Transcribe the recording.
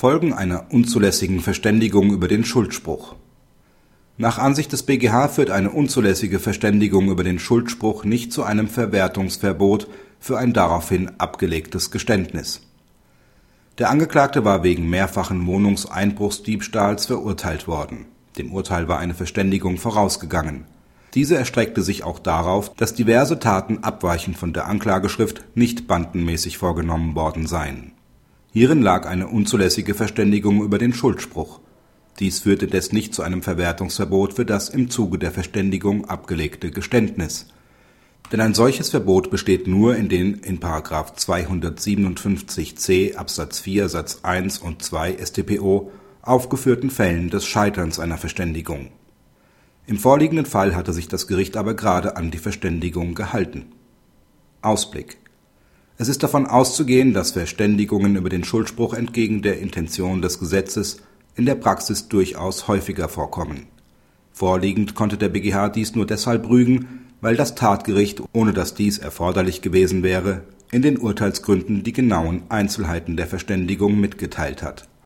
Folgen einer unzulässigen Verständigung über den Schuldspruch Nach Ansicht des BgH führt eine unzulässige Verständigung über den Schuldspruch nicht zu einem Verwertungsverbot für ein daraufhin abgelegtes Geständnis. Der Angeklagte war wegen mehrfachen Wohnungseinbruchsdiebstahls verurteilt worden. Dem Urteil war eine Verständigung vorausgegangen. Diese erstreckte sich auch darauf, dass diverse Taten abweichend von der Anklageschrift nicht bandenmäßig vorgenommen worden seien Hierin lag eine unzulässige Verständigung über den Schuldspruch. Dies führte des nicht zu einem Verwertungsverbot für das im Zuge der Verständigung abgelegte Geständnis. Denn ein solches Verbot besteht nur in den in § 257c Absatz 4 Satz 1 und 2 StPO aufgeführten Fällen des Scheiterns einer Verständigung. Im vorliegenden Fall hatte sich das Gericht aber gerade an die Verständigung gehalten. Ausblick es ist davon auszugehen, dass Verständigungen über den Schuldspruch entgegen der Intention des Gesetzes in der Praxis durchaus häufiger vorkommen. Vorliegend konnte der BGH dies nur deshalb rügen, weil das Tatgericht, ohne dass dies erforderlich gewesen wäre, in den Urteilsgründen die genauen Einzelheiten der Verständigung mitgeteilt hat